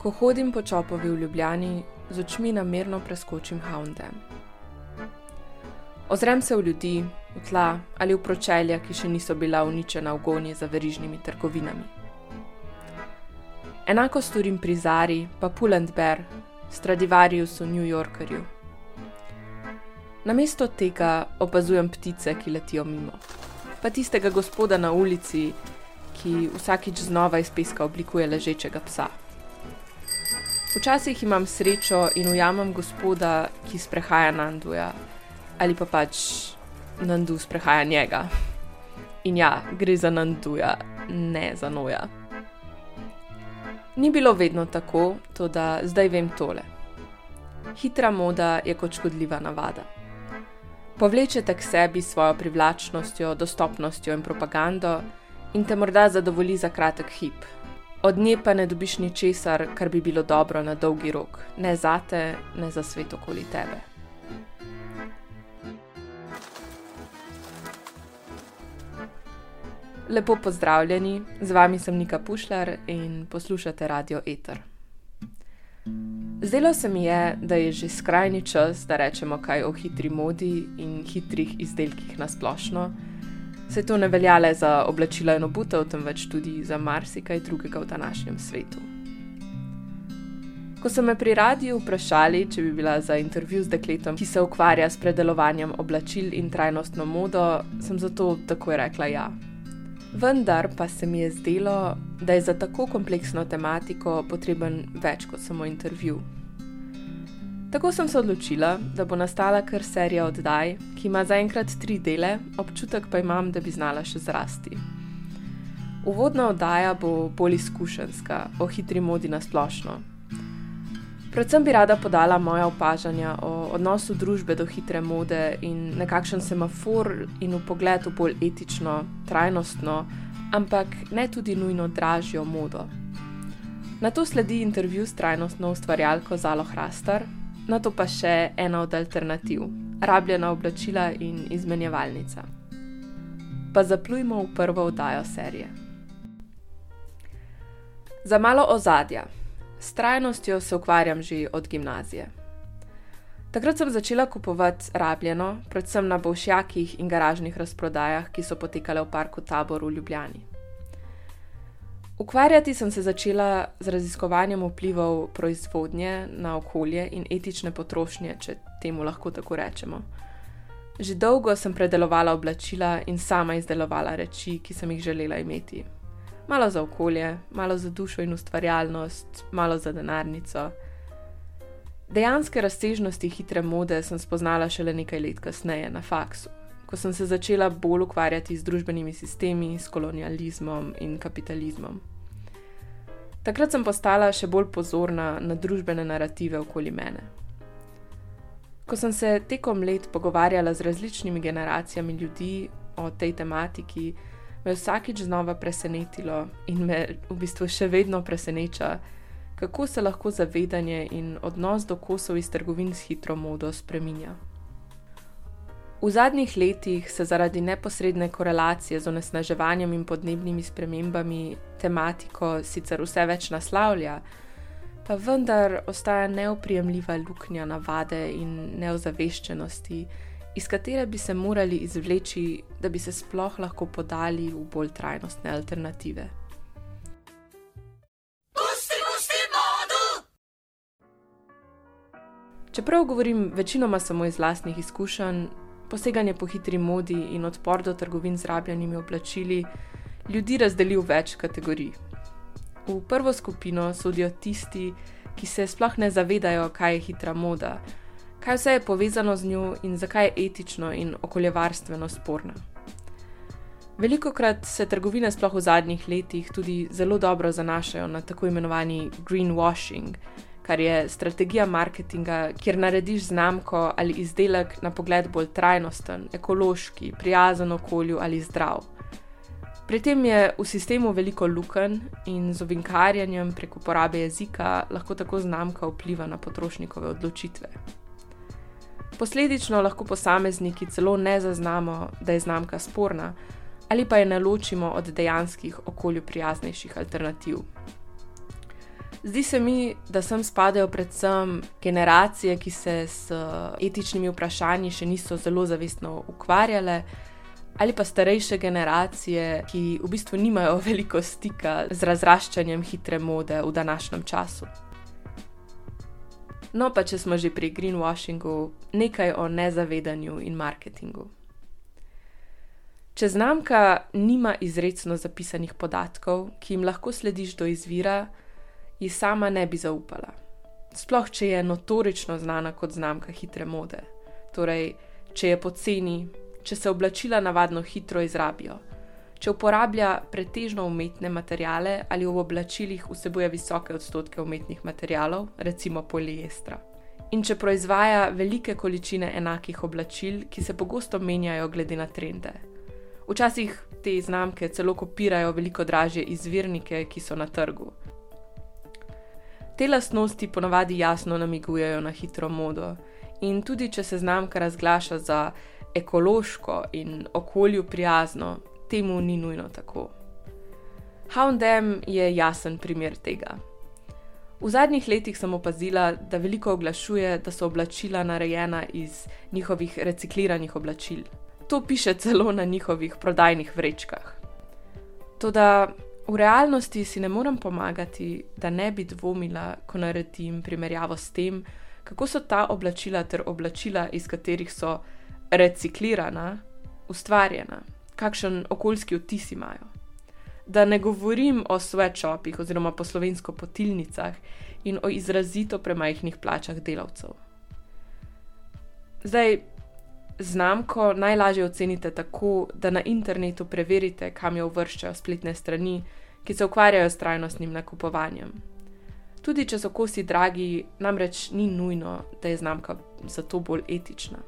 Ko hodim po čopovi v Ljubljani, z očmi namerno preskočim Hounde. Ozrem se v ljudi, v tla ali v pročelja, ki še niso bila uničena v gonji za verižnimi trgovinami. Enako storim pri Zari, pa Pull&Bear, Stradivariusu, New Yorkerju. Namesto tega opazujem ptice, ki letijo mimo, pa tistega gospoda na ulici, ki vsakič znova iz peska oblikuje ležečega psa. Včasih imam srečo in ujamem gospoda, ki sprehaja Nanduja, ali pa pač Nandu sprehaja njega. In ja, gre za Nanduja, ne za Noja. Ni bilo vedno tako, to da zdaj vem tole. Hitra moda je kot škodljiva navada. Povlečete k sebi svojo privlačnostjo, dostopnostjo in propagando in te morda zadovolji za kratek hip. Od nje pa ne dobiš ničesar, kar bi bilo dobro na dolgi rok, ne za te, ne za svet okoli tebe. Lepo pozdravljeni, z vami sem Nika Pušljar in poslušate Radio Eter. Zdelo se mi je, da je že skrajni čas, da rečemo kaj o hitri modi in hitrih izdelkih na splošno. Se to ne velja le za oblačila in obutev, temveč tudi za marsikaj drugega v današnjem svetu. Ko so me pri radiju vprašali, če bi bila za intervju z dekletom, ki se ukvarja s predelovanjem oblačil in trajnostno modo, sem zato takoj rekla ja. Vendar pa se mi je zdelo, da je za tako kompleksno tematiko potreben več kot samo intervju. Tako sem se odločila, da bo nastala kar serija oddaj, ki ima zaenkrat tri dele, občutek pa imam, da bi znala še zrasti. Uvodna oddaja bo bolj izkušenska, o hitri modi na splošno. Predvsem bi rada podala moja opažanja o odnosu družbe do hitre mode in nekakšen semafor in v bolj etično, trajnostno, ampak ne tudi nujno dražjo modo. Na to sledi intervju s trajnostno ustvarjalko Zalo Hrastar, na to pa še ena od alternativ: rabljena oblačila in izmenjevalnica. Pa zaplujmo v prvo oddajo serije. Za malo ozadja. S trajnostjo se ukvarjam že od gimnazije. Takrat sem začela kupovati rabljeno, predvsem na bošjakih in garažnih razprodajah, ki so potekale v parku Tabor v Ljubljani. Ukvarjati sem se začela z raziskovanjem vplivov proizvodnje na okolje in etične potrošnje, če temu lahko tako rečemo. Že dolgo sem predelovala oblačila in sama izdelovala reči, ki sem jih želela imeti. Malo za okolje, malo za dušo in ustvarjalnost, malo za denarnico. Dejanske razsežnosti hitre mode sem spoznala šele nekaj let kasneje na faksu ko sem se začela bolj ukvarjati z družbenimi sistemi, s kolonializmom in kapitalizmom. Takrat sem postala še bolj pozorna na družbene narative okoli mene. Ko sem se tekom let pogovarjala z različnimi generacijami ljudi o tej tematiki, me vsakič znova presenetilo in me v bistvu še vedno preseneča, kako se lahko zavedanje in odnos do kosov iz trgovin s hitro modo spreminja. V zadnjih letih se zaradi neposredne korelacije z onesnaževanjem in podnebnimi spremembami tematiko sicer vse več naslavlja, pa vendar ostaja neoprijemljiva luknja navade in neozaveščenosti, iz katere bi se morali izvleči, da bi se sploh lahko podali v bolj trajnostne alternative. Čeprav govorim večinoma samo iz lastnih izkušenj, poseganje po hitri modi in odpor do trgovin z rabljenimi oblačili ljudi razdeli v več kategorij. V prvo skupino sodijo tisti, ki se sploh ne zavedajo, kaj je hitra moda, kaj vse je povezano z njo in zakaj je etično in okoljevarstveno sporna. Veliko krat se trgovine, sploh v zadnjih letih, tudi zelo dobro zanašajo na tako imenovani greenwashing, kar je strategija marketinga, kjer narediš znamko ali izdelek na pogled bolj trajnosten, ekološki, prijazen okolju ali zdrav. Pri tem je v sistemu veliko luken in z ovinkarjanjem prek uporabe jezika lahko tako znamka vpliva na potrošnikove odločitve. Posledično lahko posamezniki celo ne zaznamo, da je znamka sporna, ali pa je ne ločimo od dejanskih okolju prijaznejših alternativ. Zdi se mi, da sem spadajo predvsem generacije, ki se s etičnimi vprašanji še niso zelo zavestno ukvarjale, ali pa starejše generacije, ki v bistvu nimajo veliko stika z razraščanjem hitre mode v današnjem času. No, pa če smo že pri greenwashingu, nekaj o nezavedanju in marketingu. Če znamka nima izredno zapisanih podatkov, ki jim lahko slediš do izvira, ji sama ne bi zaupala. Sploh, če je notorično znana kot znamka hitre mode, torej, če je poceni, če se oblačila navadno hitro izrabijo, če uporablja pretežno umetne materijale ali v oblačilih vsebuje visoke odstotke umetnih materijalov, recimo poliestra. In če proizvaja velike količine enakih oblačil, ki se pogosto menjajo glede na trende. Včasih te znamke celo kopirajo veliko dražje izvirnike, ki so na trgu. Te lastnosti ponavadi jasno namigujejo na hitro modo, in tudi če se znamka razglaša za ekološko in okolju prijazno, temu ni nujno tako. Houndem je jasen primer tega. V zadnjih letih sem opazila, da veliko oglašuje, da so oblačila narejena iz njihovih recikliranih oblačil. To piše celo na njihovih prodajnih vrečkah. Toda v realnosti si ne morem pomagati, da ne bi dvomila, ko naredim primerjavo s tem, kako so ta oblačila ter oblačila, iz katerih so reciklirana, ustvarjena, kakšen okoljski vtis imajo. Da ne govorim o svetšopih oziroma po slovensko potilnicah in o izrazito premajhnih plačah delavcev. Zdaj, znamko najlažje ocenite tako, da na internetu preverite, kam jo uvrščajo spletne strani, ki se ukvarjajo s trajnostnim nakupovanjem. Tudi če so kosi dragi, namreč ni nujno, da je znamka zato bolj etična.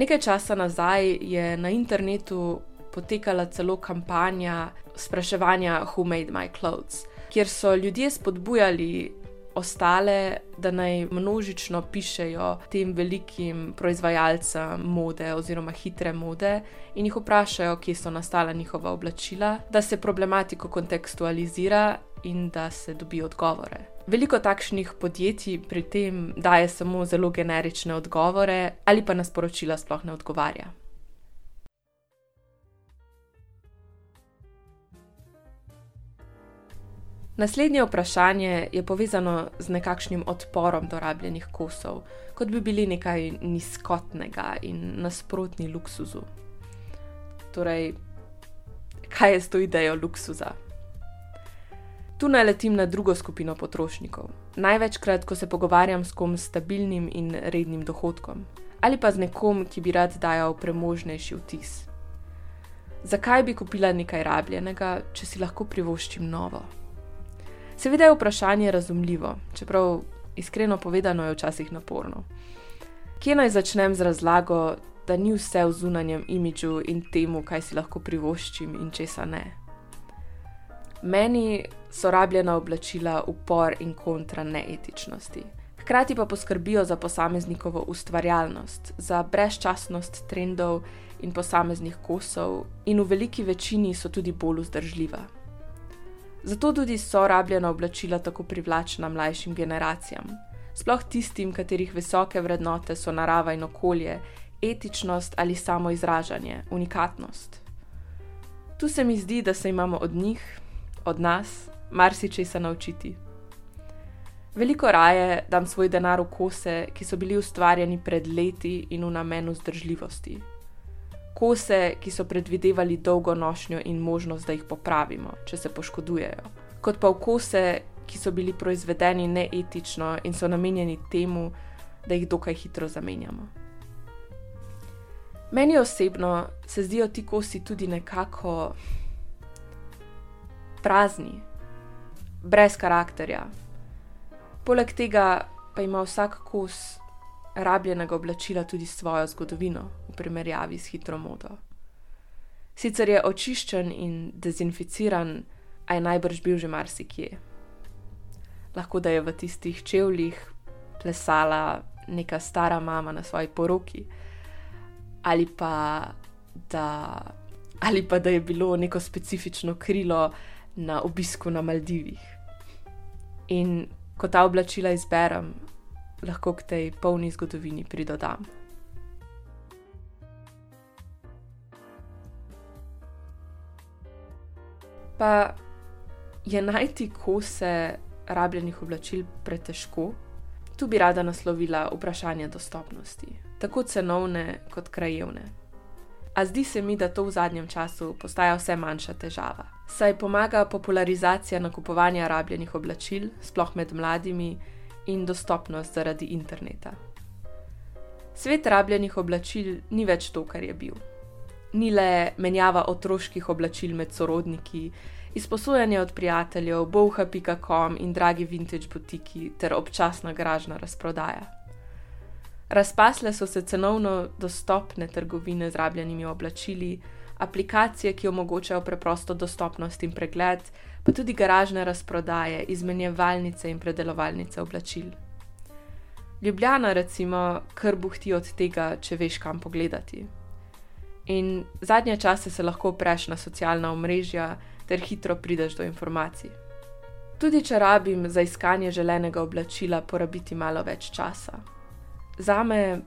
Nekaj časa nazaj je na internetu potekala celo kampanja spraševanja Who Made My Clothes, kjer so ljudje spodbujali ostale, da naj množično pišejo tem velikim proizvajalcem mode oziroma hitre mode in jih vprašajo, kje so nastala njihova oblačila, da se problematiko kontekstualizira in da se dobi odgovore. Veliko takšnih podjetij pri tem daje samo zelo generične odgovore ali pa na sporočila sploh ne odgovarja. Naslednje vprašanje je povezano z nekakšnim odporom do rabljenih kosov, kot bi bili nekaj nizkotnega in nasprotni luksuzu. Torej, kaj je s to idejo luksuza? Tu naletim na drugo skupino potrošnikov. Največkrat, ko se pogovarjam s kom s stabilnim in rednim dohodkom, ali pa z nekom, ki bi rad dajal premožnejši vtis. Zakaj bi kupila nekaj rabljenega, če si lahko privoščim novo? Seveda je vprašanje razumljivo, čeprav iskreno povedano je včasih naporno. Kje naj začnem z razlago, da ni vse v zunanjem imidžu in temu, kaj si lahko privoščim in česa ne? Meni so rabljena oblačila upor in kontra neetičnosti. Hkrati pa poskrbijo za posameznikovo ustvarjalnost, za brezčasnost trendov in posameznih kosov, in v veliki večini so tudi bolj vzdržljiva. Zato tudi so rabljena oblačila tako privlačna mlajšim generacijam, sploh tistim, katerih visoke vrednote so narava in okolje, etičnost ali samo izražanje, unikatnost. Tu se mi zdi, da se imamo od njih, od nas, marsikaj se naučiti. Veliko raje dam svoj denar v kose, ki so bili ustvarjeni pred leti in v namenu zdržljivosti. Kose, ki so predvidevali dolgo nošnjo in možnost, da jih popravimo, če se poškodujejo, kot pa v kose, ki so bili proizvedeni neetično in so namenjeni temu, da jih dokaj hitro zamenjamo. Meni osebno se zdijo ti kosi tudi nekako prazni, brez karakterja. Poleg tega pa ima vsak kos rabljenega oblačila tudi svojo zgodovino v primerjavi s hitro modo. Sicer je očiščen in dezinficiran, a je najbrž bil že marsikje. Lahko da je v tistih čevljih plesala neka stara mama na svoji poroki, ali pa da, ali pa da je bilo neko specifično krilo na obisku na Maldivih. In ko ta oblačila izberem, lahko k tej polni zgodovini pridodam. Pa je najti kose rabljenih oblačil pretežko? Tu bi rada naslovila vprašanje dostopnosti, tako cenovne kot krajevne. A zdi se mi, da to v zadnjem času postaja vse manjša težava. Saj pomaga popularizacija nakupovanja rabljenih oblačil, sploh med mladimi, in dostopnost zaradi interneta. Svet rabljenih oblačil ni več to, kar je bil. Ni le menjava otroških oblačil med sorodniki, izposojanje od prijateljev, boha.com in dragi vintage butiki ter občasna garažna razprodaja. Razpasle so se cenovno dostopne trgovine z rabljenimi oblačili, aplikacije, ki omogočajo preprosto dostopnost in pregled, pa tudi garažne razprodaje, izmenjevalnice in predelovalnice oblačil. Ljubljana, recimo, kar buhti od tega, če veš kam pogledati. In zadnje čase se lahko preš na socialna omrežja ter hitro prideš do informacij. Tudi če rabim za iskanje želenega oblačila porabiti malo več časa. Za me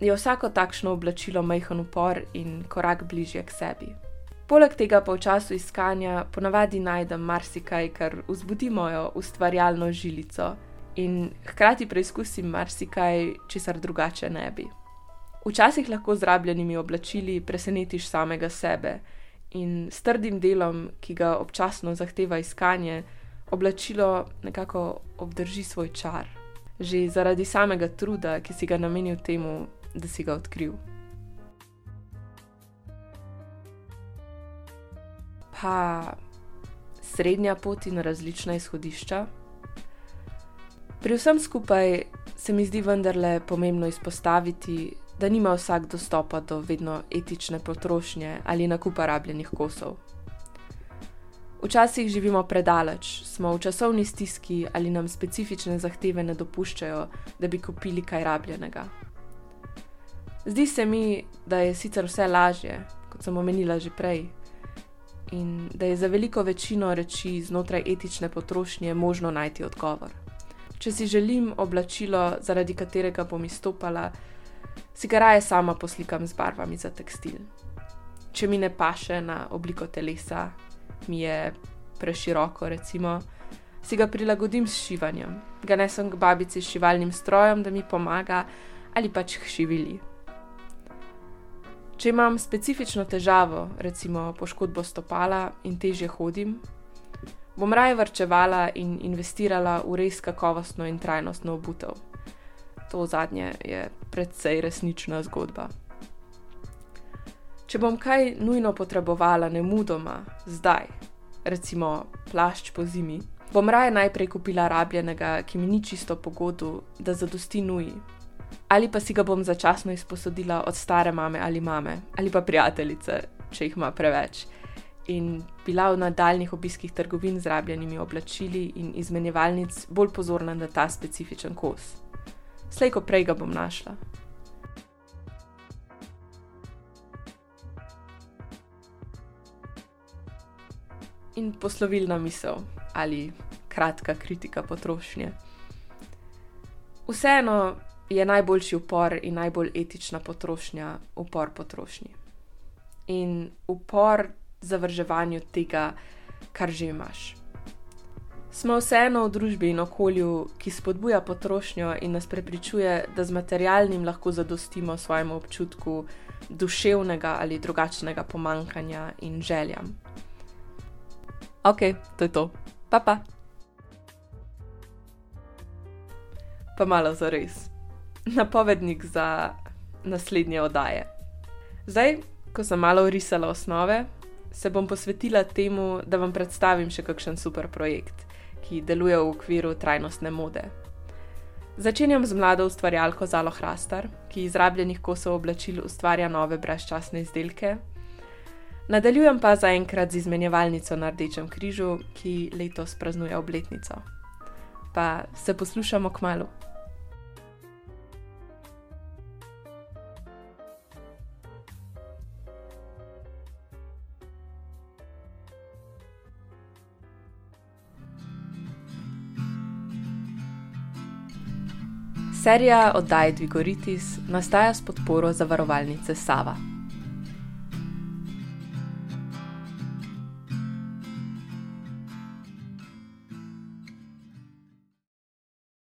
je vsako takšno oblačilo majhen upor in korak bližje k sebi. Poleg tega pa v času iskanja ponavadi najdem marsikaj, kar vzbudi mojo ustvarjalno žilico in hkrati preizkusim marsikaj, česar drugače ne bi. Včasih lahko z rabljenimi oblačili presenetiš samega sebe in s trdim delom, ki ga občasno zahteva iskanje, oblačilo nekako obdrži svoj čar. Že zaradi samega truda, ki si ga namenil temu, da si ga odkril. pa srednja pot in različna izhodišča. Pri vsem skupaj se mi zdi vendarle pomembno izpostaviti, da nima vsak dostopa do vedno etične potrošnje ali nakupa rabljenih kosov. Včasih živimo predaleč, smo v časovni stiski ali nam specifične zahteve ne dopuščajo, da bi kupili kaj rabljenega. Zdi se mi, da je sicer vse lažje, kot sem omenila že prej, in da je za veliko večino reči znotraj etične potrošnje možno najti odgovor. Če si želim oblačilo, zaradi katerega bom izstopala, si ga raje sama poslikam z barvami za tekstil. Če mi ne paše na obliko telesa, mi je preširoko, recimo, si ga prilagodim s šivanjem, ga nesem k babici s šivalnim strojem, da mi pomaga ali pač k šivili. Če imam specifično težavo, recimo poškodbo stopala in težje hodim, bom raje vrčevala in investirala v res kakovostno in trajnostno obutev. To zadnje je predvsej resnična zgodba. Če bom kaj nujno potrebovala, ne mudoma, zdaj, recimo plašč po zimi, bom raje najprej kupila rabljenega, ki mi ni čisto pogodu, da zadosti nuji ali pa si ga bom začasno izposodila od stare mame ali mame, ali pa prijateljice, če jih ima preveč. In bila v nadaljnih obiskih trgovin z rabljenimi oblačili in izmenjevalnic bolj pozorna na ta specifičen kos. Slej, ko prej ga bom našla. In poslovilna misel ali kratka kritika potrošnje. Vseeno je najboljši upor in najbolj etična potrošnja upor potrošnji. In upor zavrževanju tega, kar že imaš. Smo vseeno v družbi in okolju, ki spodbuja potrošnjo in nas prepričuje, da z materialnim lahko zadostimo svojemu občutku duševnega ali drugačnega pomankanja in željam. Ok, to je to. Pa pa. Pa malo za res napovednik za naslednje oddaje. Zdaj, ko sem malo risala osnove, se bom posvetila temu, da vam predstavim še kakšen super projekt, ki deluje v okviru trajnostne mode. Začenjam z mlado ustvarjalko Zalo Hrastar, ki iz rabljenih kosov oblačil ustvarja nove brezčasne izdelke. Nadaljujem pa zaenkrat z izmenjevalnico na Rdečem križu, ki letos praznuje obletnico. Pa se poslušamo k malu. Serija oddaj Dvigoritis nastaja s podporo zavarovalnice Sava.